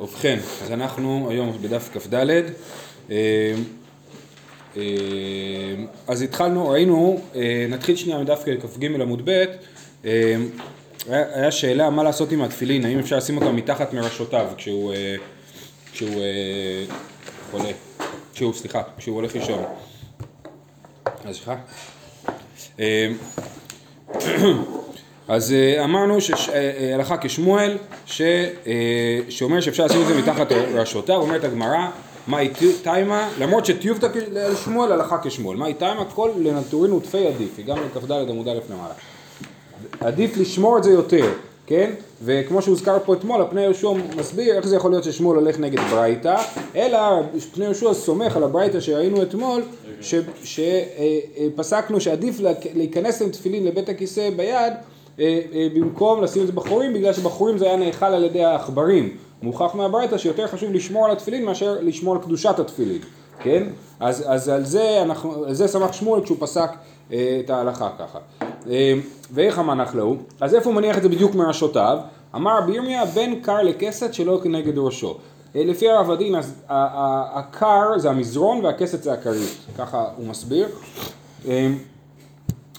ובכן, אז אנחנו היום בדף כ"ד. אה, אה, אז התחלנו, ראינו, אה, נתחיל שנייה מדף כ"ג עמוד ב', היה שאלה מה לעשות עם התפילין, האם אפשר לשים אותם מתחת מראשותיו כשהוא, כשהוא חולה, כשהוא, סליחה, כשהוא הולך לישון. אז סליחה. אז אה, אמרנו שהלכה אה, כשמואל ש, אה, שאומר שאפשר לשים את זה מתחת ראשותיו, אומרת הגמרא מאי תימה, למרות שטיובתא לשמואל הלכה כשמואל, מאי תימה כל לנטורין ותפי עדיף, היא גם לכ"ד עמוד א' למעלה. עדיף לשמור את זה יותר, כן? וכמו שהוזכר פה אתמול, הפני יהושע מסביר איך זה יכול להיות ששמואל הולך נגד ברייתא, אלא פני יהושע סומך על הברייתא שראינו אתמול, שפסקנו שעדיף להיכנס עם תפילין לבית הכיסא ביד אה, אה, במקום לשים את זה בחורים, בגלל שבחורים זה היה נאכל על ידי העכברים. מוכח מהברייתא שיותר חשוב לשמור על התפילין מאשר לשמור על קדושת התפילין, כן? אז, אז על זה אנחנו, על זה שמח שמואל כשהוא פסק אה, את ההלכה ככה. אה, ואיך המנח להו? אז איפה הוא מניח את זה בדיוק מראשותיו? אמר בירמיה בן קר לכסת שלא כנגד ראשו. אה, לפי הרב הדין, אז הקר זה המזרון והכסת זה הכרית, ככה הוא מסביר. אה,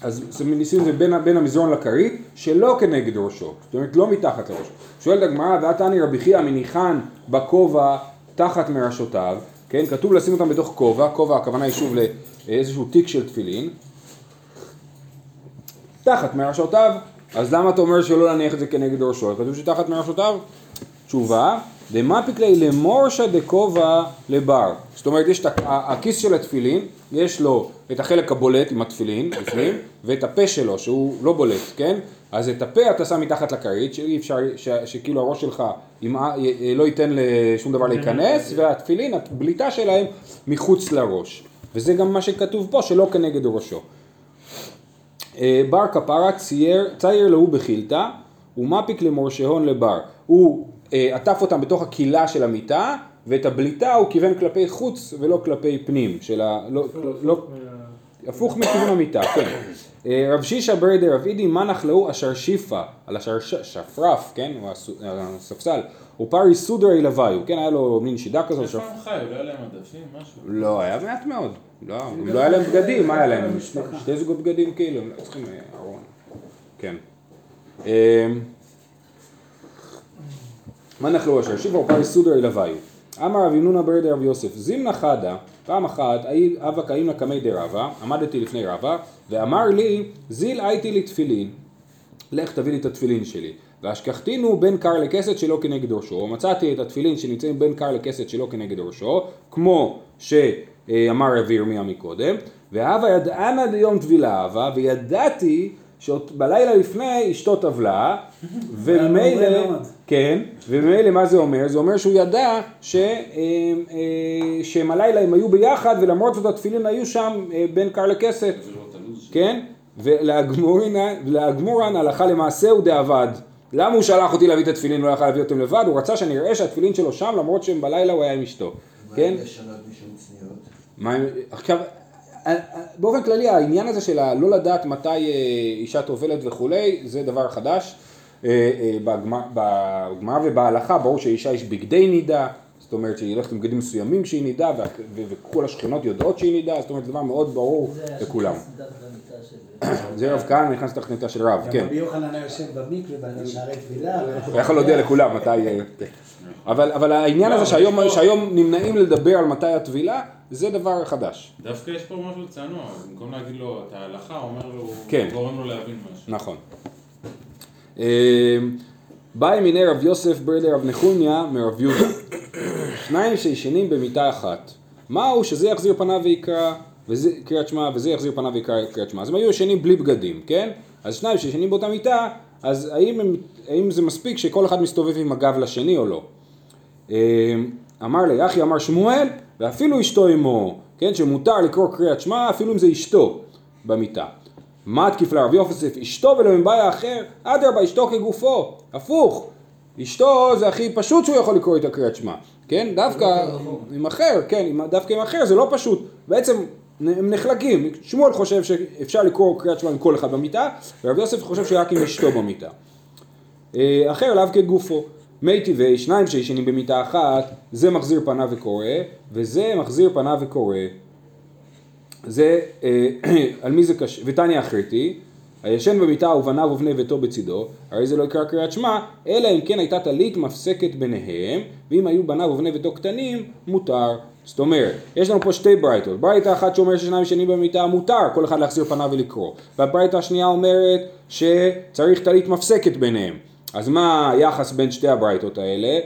אז ניסים זה בין, בין המזרון לכרית, שלא כנגד ראשו, זאת אומרת לא מתחת לראש. שואלת הגמרא, ועתני רבי חייא מניחן בכובע תחת מראשותיו, כן, כתוב לשים אותם בתוך כובע, כובע הכוונה היא שוב לאיזשהו תיק של תפילין, תחת מראשותיו, אז למה אתה אומר שלא להניח את זה כנגד ראשו? כתוב שתחת מראשותיו? תשובה, דמפיק לי למורשה דכובע לבר. זאת אומרת, יש את הכיס של התפילין, יש לו את החלק הבולט עם התפילין בפנים, ואת הפה שלו שהוא לא בולט, כן? אז את הפה אתה שם מתחת לכרית, שאי אפשר, ש, שכאילו הראש שלך עם, לא ייתן לשום דבר להיכנס, והתפילין, הבליטה שלהם מחוץ לראש. וזה גם מה שכתוב פה, שלא כנגד ראשו. אה, בר כפרה צייר, צייר להוא בחילתא, ומפיק למורשהון לבר. הוא אה, עטף אותם בתוך הקהילה של המיטה, ואת הבליטה הוא כיוון כלפי חוץ ולא כלפי פנים, של ה... לא, לא, הפוך מכיוון המיטה, כן. אה, רב שישא ברדי רב אידי מנח להו אשר שיפה, על השפרף, כן, הספסל, ופרי סודרי לוויו, כן, היה לו מין שידה כזאת. איפה הם חיו? לא היה להם עדפים, משהו? לא, היה מעט מאוד. לא, לא היה להם בגדים, מה היה להם? שתי זוגות בגדים כאילו, הם לא צריכים אה, ארון. כן. מה נחלו אשר שיבה ופרי סודרי לוויו. אמר רבי נונה ברדי רבי יוסף, זימנה חדה, פעם אחת, אבא קאים לקמי דרבה, עמדתי לפני רבה, ואמר לי, זיל הייתי לי תפילין, לך תביא לי את התפילין שלי. והשכחתינו בין קר לכסת שלא כנגד ראשו, מצאתי את התפילין שנמצאים בין קר לכסת שלא כנגד ראשו, כמו שאמר רבי ירמיה מקודם, והווה ידענה ליום טבילה אהבה, וידעתי שבלילה לפני אשתו טבלה, וממילא, כן, וממילא מה זה אומר? זה אומר שהוא ידע ש, אה, אה, שהם הלילה הם היו ביחד ולמרות זאת התפילין היו שם אה, בין קר לכסת, כן? ולאגמורן הלכה למעשה הוא דאבד. למה הוא שלח אותי להביא את התפילין ולא יכל להביא אותם לבד? הוא רצה שאני אראה שהתפילין שלו שם למרות שהם בלילה הוא היה עם אשתו. כן? מה עם עכשיו, באופן כללי העניין הזה של לא לדעת מתי אישה טובלת וכולי זה דבר חדש בגמרא ובהלכה ברור שאישה יש בגדי נידה, זאת אומרת שהיא הולכת עם בגדים מסוימים כשהיא נידה וכל השכנות יודעות שהיא נידה, זאת אומרת זה דבר מאוד ברור לכולם. זה רב כהנא נכנס תחת נידה של רב, כן. רבי יוחנן היה יושב במקווה בשערי תפילה. הוא יכול להודיע לכולם מתי... אה, כן. אבל העניין הזה שהיום נמנעים לדבר על מתי הטבילה, זה דבר חדש. דווקא יש פה משהו צנוע, במקום להגיד לו את ההלכה, הוא אומר לו, כן. גורם לו להבין משהו. נכון. אמ, באי מיני רב יוסף ברדר רב נחוניה מרב יהודה. שניים שישנים במיטה אחת. מהו שזה יחזיר פניו ויקרא קריאת שמע וזה יחזיר פניו ויקרא קריאת שמע. אז הם היו ישנים בלי בגדים, כן? אז שניים שישנים באותה מיטה, אז האם, הם, האם זה מספיק שכל אחד מסתובב עם הגב לשני או לא? אמ, אמר לי, אחי אמר שמואל, ואפילו אשתו עמו, כן? שמותר לקרוא קריאת שמע אפילו אם זה אשתו במיטה. מה התקיף לרב יוסף אשתו ולא מבעיה אחר, אדרבה אשתו כגופו, הפוך, אשתו זה הכי פשוט שהוא יכול לקרוא את הקריאת שמע, כן, דווקא עם אחר, כן, דווקא עם אחר זה לא פשוט, בעצם הם נחלקים, שמואל חושב שאפשר לקרוא קריאת שמע עם כל אחד במיטה, ורב יוסף חושב שרק עם אשתו במיטה. אה, אחר לאו כגופו, מי טבעי, שניים שישנים במיטה אחת, זה מחזיר פניו וקורא, וזה מחזיר פניו וקורא. זה, אה, על מי זה קשה? ותניא אחריתי, הישן במיטה ובניו ובני ביתו בצידו, הרי זה לא יקרא קריאת שמע, אלא אם כן הייתה טלית מפסקת ביניהם, ואם היו בניו ובני ביתו קטנים, מותר. זאת אומרת, יש לנו פה שתי ברייתות, ברייתה אחת שאומרת ששניים ישנים במיטה מותר, כל אחד להחזיר פניו ולקרוא, והברייתה השנייה אומרת שצריך טלית מפסקת ביניהם. אז מה היחס בין שתי הברייתות האלה?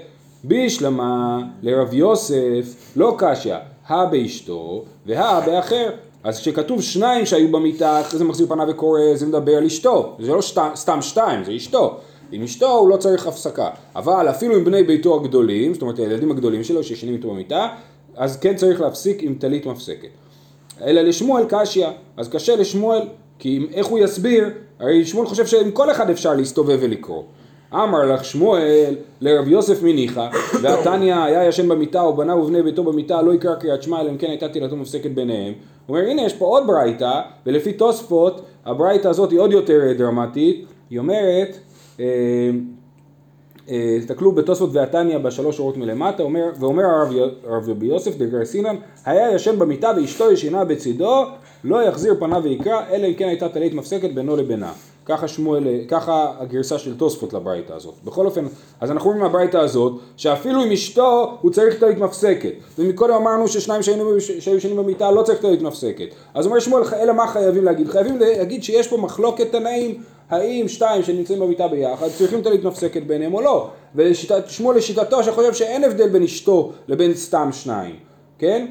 בישלמה לרב יוסף לא קשיא, הא באשתו והא באחר. אז כשכתוב שניים שהיו במיטה, אחרי זה מחזיר פניו וקורא, זה מדבר על אשתו. זה לא שת, סתם שתיים, זה אשתו. עם אשתו הוא לא צריך הפסקה. אבל אפילו עם בני ביתו הגדולים, זאת אומרת הילדים הגדולים שלו שישנים איתו במיטה, אז כן צריך להפסיק עם טלית מפסקת. אלא לשמואל קשיא, אז קשה לשמואל, כי אם- איך הוא יסביר, הרי שמואל חושב שעם כל אחד אפשר להסתובב ולקרוא. אמר לך שמואל לרב יוסף מניחא, והתניא היה ישן במיטה ובניו ובני ביתו במיטה לא יקרא קריאת שמע אלא אם כן הייתה תהילתו מפסקת ביניהם. הוא אומר הנה יש פה עוד ברייתא ולפי תוספות הברייתא הזאת היא עוד יותר דרמטית, היא אומרת אה, אה, תסתכלו בתוספות והתניא בשלוש שורות מלמטה, אומר, ואומר הרב, י- הרב רבי יוסף דגרסינן, היה ישן במיטה ואשתו ישנה בצידו, לא יחזיר פניו ויקרא, אלא אם כן הייתה טלית מפסקת בינו לבינה. ככה שמואל, ככה הגרסה של תוספות לברייתא הזאת. בכל אופן, אז אנחנו רואים מהברייתא הזאת, שאפילו עם אשתו הוא צריך טלית מפסקת. ומקודם אמרנו ששניים שהיינו, שהיו ישנים במיטה לא צריך טלית מפסקת. אז אומר שמואל, אלא מה חייבים להגיד? חייבים להגיד שיש פה מחלוקת תנאים האם שתיים שנמצאים במיטה ביחד צריכים טלית מפסקת ביניהם או לא. ושמואל לשיטתו שחושב שאין הבדל בין אשתו לבין סתם שניים, כן?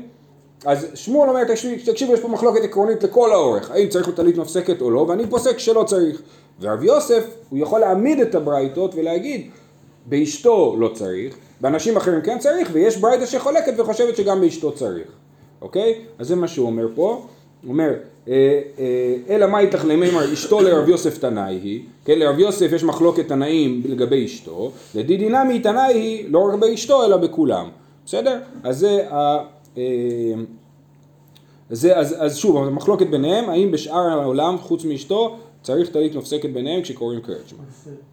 אז שמואל אומר, תקשיב- תקשיבו, יש פה מחלוקת עקרונית לכל האורך, האם צריך לו טלית מפסקת או לא, ואני פוסק שלא צריך. ורב יוסף, הוא יכול להעמיד את הברייתות ולהגיד, באשתו לא צריך, באנשים אחרים כן צריך, ויש ברייתא שחולקת וחושבת שגם באשתו צריך, אוקיי? אז זה מה שהוא אומר פה. הוא אומר, אה, אה, אלא מה איתך למימר אשתו לרב יוסף תנאי היא, כן, לרב יוסף יש מחלוקת תנאים לגבי אשתו, לדידי נמי תנאי היא לא רק באשתו אלא בכולם, בסדר? אז זה ה... זה, אז, אז שוב, המחלוקת ביניהם, האם בשאר העולם, חוץ מאשתו, צריך טלית מפסקת ביניהם כשקוראים שמע.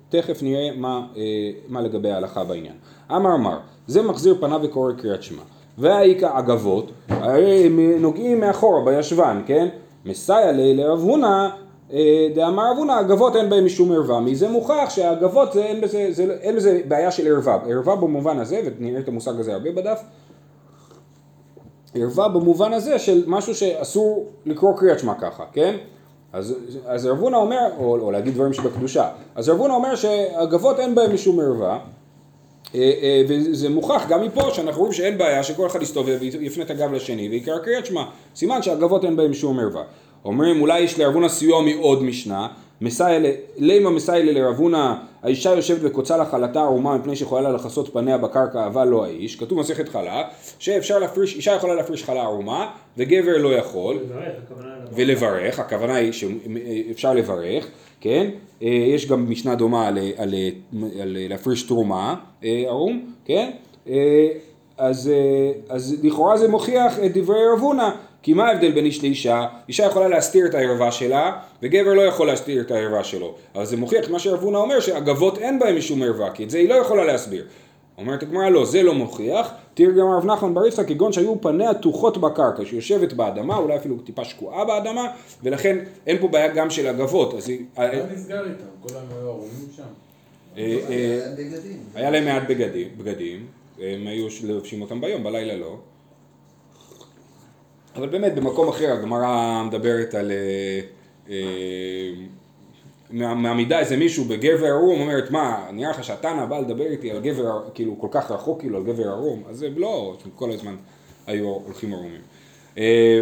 תכף נראה מה, אה, מה לגבי ההלכה בעניין. אמר אמר, זה מחזיר פניו וקורא קריאת שמע. והאיכא אגבות, הרי הם נוגעים מאחורה בישבן, כן? מסייע לי לרב הונא, אה, דאמר רב הונא, אגבות אין בהם משום ערווה. מזה מוכח שהאגבות זה, אין בזה, זה, אין בזה בעיה של ערווה. ערווה במובן הזה, ונראה את המושג הזה הרבה בדף, ערווה במובן הזה של משהו שאסור לקרוא קריאת שמע ככה, כן? אז, אז אומר, או, או להגיד דברים שבקדושה, אז רב הונא אומר שהגבות אין בהם משום ערווה, אה, אה, וזה מוכח גם מפה שאנחנו רואים שאין בעיה שכל אחד יסתובב ויפנה את הגב לשני ויקרא קריאת שמע, סימן שהגבות אין בהם שום ערווה. אומרים אולי יש לרב הונא סיוע מעוד משנה, לימה מסייע לרב הונא, האישה יושבת וקוצה לה חלתה ערומה מפני שיכולה לה לכסות פניה בקרקע אבל לא האיש, כתוב מסכת חלה, שאפשר להפריש, אישה יכולה להפריש חלה ערומה וגבר לא יכול. ולברך, הכוונה היא שאפשר לברך, כן? אה, יש גם משנה דומה על, על, על להפריש תרומה אה, ערום, כן? אה, אז, אז לכאורה זה מוכיח את דברי רב הונא, כי מה ההבדל בין איש לאישה? אישה יכולה להסתיר את הערווה שלה, וגבר לא יכול להסתיר את הערווה שלו. אבל זה מוכיח את מה שרב הונא אומר, שאגבות אין בהם משום ערווה, כי את זה היא לא יכולה להסביר. אומרת הגמרא לא, זה לא מוכיח, תראה גם רב נחמן בר יצחק כגון שהיו פניה תוחות בקרקע, שיושבת באדמה, אולי אפילו טיפה שקועה באדמה, ולכן אין פה בעיה גם של אגבות, אז היא... מה נסגר איתם? כל היום היו ערומים שם. אה, אה, בגדים. היה להם מעט בגדים, בגדים, הם היו לובשים אותם ביום, בלילה לא. אבל באמת במקום אחר הגמרא מדברת על... אה, אה, מעמידה איזה מישהו בגבר ערום, אומרת מה, נראה לך שהתנא בא לדבר איתי על גבר, כאילו כל כך רחוק כאילו על גבר ערום, אז הם לא, הם כל הזמן היו הולכים ערומים. אה,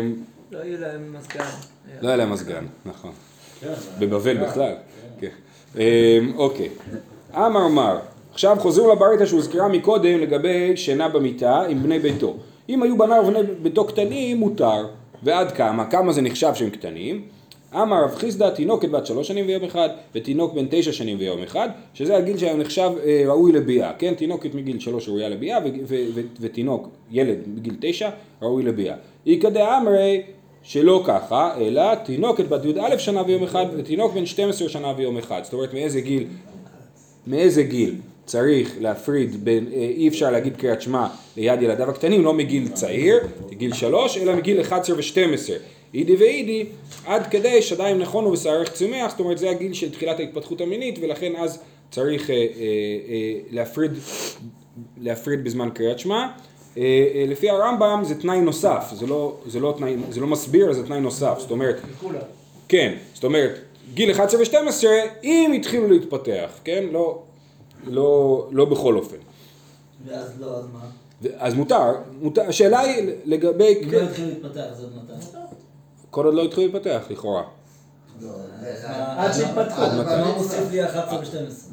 לא יהיה להם מזגן. לא היה להם מזגן, נכון. כן, בבבל בכלל. כן. אוקיי. אמר מר, עכשיו חוזרים לברייתא שהוזכרה מקודם לגבי שינה במיטה עם בני ביתו. אם היו בניו ובני ביתו קטנים, מותר. ועד כמה? כמה זה נחשב שהם קטנים? אמר רב חיסדא, תינוקת בת שלוש שנים ויום אחד, ותינוק בן תשע שנים ויום אחד, שזה הגיל שהיה נחשב אה, ראוי לביאה, כן? תינוקת מגיל שלוש ראויה לביאה, ותינוק, ילד מגיל תשע, ראוי לביאה. איכא דאמרי, שלא ככה, אלא תינוקת בת י"א שנה ויום אחד, ותינוק בן 12 שנה ויום אחד. זאת אומרת, מאיזה גיל? מאיזה גיל? צריך להפריד בין, אה, אי אפשר להגיד קריאת שמע ליד ילדיו הקטנים, לא מגיל צעיר, מגיל שלוש, אלא מגיל 11 ו-12. אידי ואידי, עד כדי שדיים נכונו ושערך צומח, זאת אומרת זה הגיל של תחילת ההתפתחות המינית, ולכן אז צריך אה, אה, אה, להפריד, להפריד בזמן קריאת שמע. אה, אה, לפי הרמב"ם זה תנאי נוסף, זה לא, זה לא, תנאי, זה לא מסביר, זה תנאי נוסף, זאת אומרת. כן, זאת אומרת, גיל 11 ו-12, אם התחילו להתפתח, כן? לא, לא, לא בכל אופן. ואז לא, אז מה? אז מותר, מותר, השאלה היא לגבי, אם לא התחיל להתפתח, זה עוד מתי? כל עוד לא התחילו להתפתח, לכאורה. לא, עד שהתפתחו. עד מה מוסיף. לי 11 ו-12?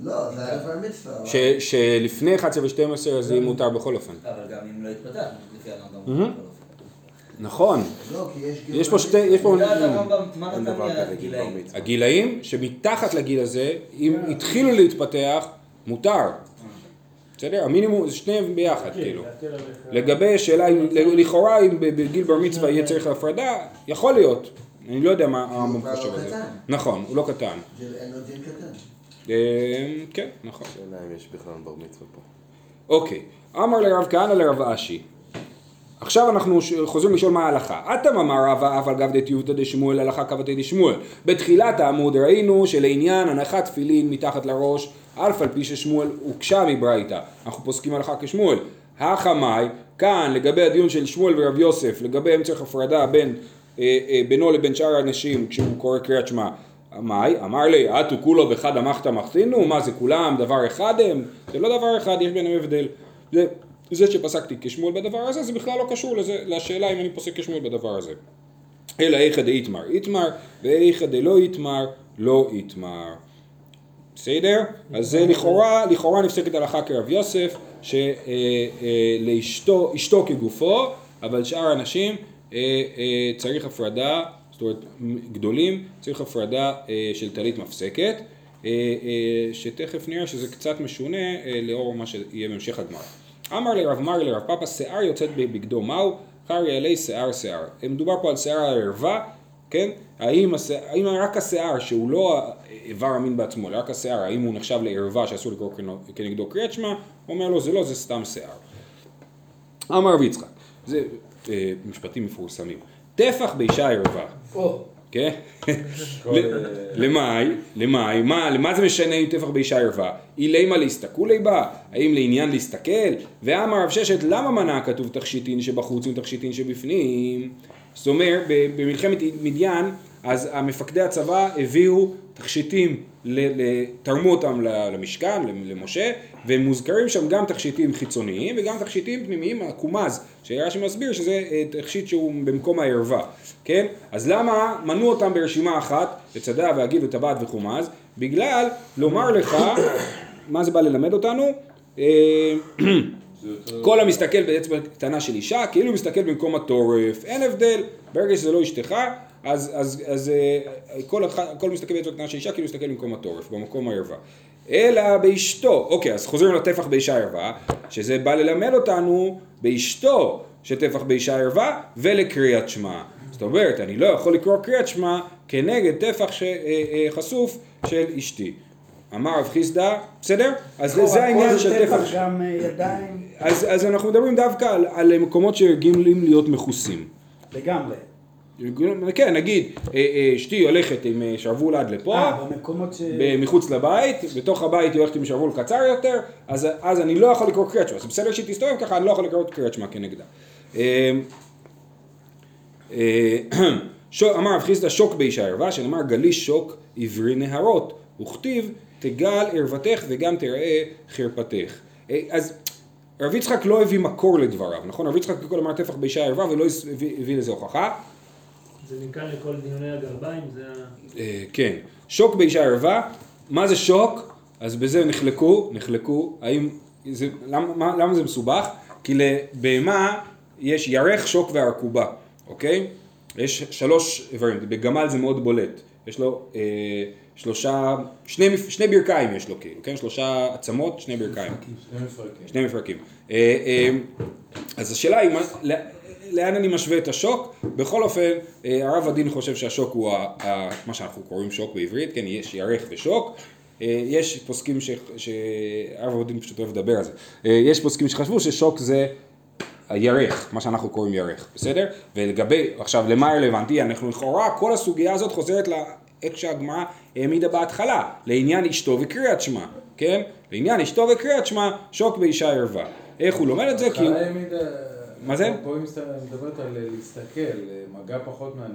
לא, זה היה כבר מצווה. שלפני 11 ו-12 אז זה מותר בכל אופן. אבל גם אם לא התפתח, לפי הרמב"ם. נכון, לא, כי יש גיל יש פה שתי, יש פה, לדעת הרמב"ם, מה אין נתן דבר לי כזה גיל בר הגילאים? מצווה. הגילאים שמתחת לגיל הזה, אם התחילו להתפתח, מותר. בסדר? המינימום זה שניהם ביחד, כאילו. לגבי השאלה אם, לכאורה אם בגיל בר מצווה יהיה צריך הפרדה, יכול להיות. אני לא יודע מה הרמב"ם חושב לא על זה. נכון, הוא לא קטן. אה, כן, נכון. השאלה אם יש בכלל בר מצווה פה. אוקיי, אמר לרב כהנא לרב אשי. עכשיו אנחנו חוזרים לשאול מה ההלכה. אטם אמר רבא אף על גב דתיובתא דשמואל הלכה כבתי דשמואל. בתחילת העמוד ראינו שלעניין הנחת תפילין מתחת לראש, אף על פי ששמואל הוקשה מברייתא. אנחנו פוסקים הלכה כשמואל. החמאי, כאן לגבי הדיון של שמואל ורב יוסף, לגבי צריך הפרדה בין, אה, אה, בינו לבין שאר האנשים כשהוא קורא קריאת שמע. מאי? אמר לי, אטו כולו בחד אמחתא מחתינו? מה זה כולם דבר אחד הם? זה לא דבר אחד, יש ביניהם הבדל. זה, זה שפסקתי כשמואל בדבר הזה, זה בכלל לא קשור לזה, לשאלה אם אני פוסק כשמואל בדבר הזה. אלא איכא דאיתמר איתמר, ואיכא דלא איתמר, לא איתמר. בסדר? אז זה לכאורה, לכאורה נפסקת הלכה כרב יוסף, שלאשתו, אשתו כגופו, אבל שאר האנשים אה, אה, צריך הפרדה, זאת אומרת גדולים, צריך הפרדה אה, של טלית מפסקת, אה, אה, שתכף נראה שזה קצת משונה אה, לאור מה שיהיה בהמשך הגמרא. אמר לרב מרי לרב פאפא, שיער יוצאת בבגדו מהו? קרעי עלי שיער שיער. מדובר פה על שיער הערווה, כן? האם, השיער, האם רק השיער שהוא לא איבר המין בעצמו, אלא רק השיער, האם הוא נחשב לערווה שאסור לקרוא כנגדו קריאת שמע? אומר לו זה לא, זה סתם שיער. אמר רב יצחק, זה אה, משפטים מפורסמים. טפח באישה ערווה, כן? למאי, למאי, מה, למה זה משנה אם טפח באישה ערווה? אילימה להסתכולי בה? האם לעניין להסתכל? ואמר רב ששת, למה מנע כתוב תכשיטין שבחוץ ותכשיטין שבפנים? זאת אומרת, במלחמת מדיין, אז המפקדי הצבא הביאו תכשיטים, תרמו אותם למשכן, למשה, והם מוזכרים שם גם תכשיטים חיצוניים וגם תכשיטים פנימיים, הקומז, שרש"י מסביר שזה אה, תכשיט שהוא במקום הערווה, כן? אז למה מנו אותם ברשימה אחת, לצדה והגיל וטבעת וחומז? בגלל לומר לך, מה זה בא ללמד אותנו? כל המסתכל באצבע קטנה של אישה, כאילו הוא מסתכל במקום התורף, אין הבדל, ברגע שזה לא אשתך, אז, אז, אז אה, כל, כל מסתכל באצבע קטנה של אישה, כאילו הוא מסתכל במקום התורף, במקום הערווה. אלא באשתו, אוקיי, אז חוזרים לטפח באישה ערווה, שזה בא ללמד אותנו באשתו שטפח באישה ערווה ולקריאת שמע. זאת אומרת, אני לא יכול לקרוא קריאת שמע כנגד טפח ש, אה, אה, חשוף של אשתי. אמר רב חיסדא, בסדר? אז זה העניין של טפח, טפח. גם אה, ידיים, אז, אז אנחנו מדברים דווקא על, על מקומות שרגילים להיות מכוסים. לגמרי. כן, נגיד, אה, אה, אשתי הולכת עם אה, שרוול עד לפה, אה, במקומות ש... מחוץ לבית, בתוך הבית היא הולכת עם שרוול קצר יותר, אז, אז אני לא יכול לקרוא שמע. זה בסדר שהיא תסתובב ככה, אני לא יכול לקרוא שמע כנגדה. אמר רב חיסדא שוק באישה ערווה, שנאמר גלי שוק עברי נהרות, וכתיב תגל ערוותך וגם תראה חרפתך. אז רב יצחק לא הביא מקור לדבריו, נכון? רב יצחק קודם אמר טפח באישה ערווה ולא הביא, לזה הוכחה. זה מכאן לכל דיוני הגרביים, זה ה... אה, כן, שוק באישה ערווה, מה זה שוק? אז בזה נחלקו, נחלקו, האם, זה, למה, מה, למה זה מסובך? כי לבהמה יש ירך, שוק וערקובה, אוקיי? יש שלוש איברים, בגמל זה מאוד בולט, יש לו אה, שלושה, שני, שני ברכיים יש לו כאילו, כן? שלושה עצמות, שני ברכיים. שני מפרקים. שני מפרקים. אה, אה, אז השאלה היא, לאן אני משווה את השוק? בכל אופן, אה, הרב הדין חושב שהשוק הוא מה שאנחנו קוראים שוק בעברית, כן, יש ירך ושוק. יש פוסקים ש... הרב עובדין פשוט אוהב לדבר על זה. יש פוסקים שחשבו ששוק זה הירך, מה שאנחנו קוראים ירך, בסדר? ולגבי, עכשיו למה רלוונטי? אנחנו לכאורה, כל הסוגיה הזאת חוזרת לאיך שהגמרא העמידה בהתחלה, לעניין אשתו וקריאת שמע, כן? לעניין אשתו וקריאת שמע, שוק באישה ערווה. איך הוא לומד את זה? כי הוא... מה זה? פה היא מדברת על אה, להסתכל, אה, מגע פחות מעניין.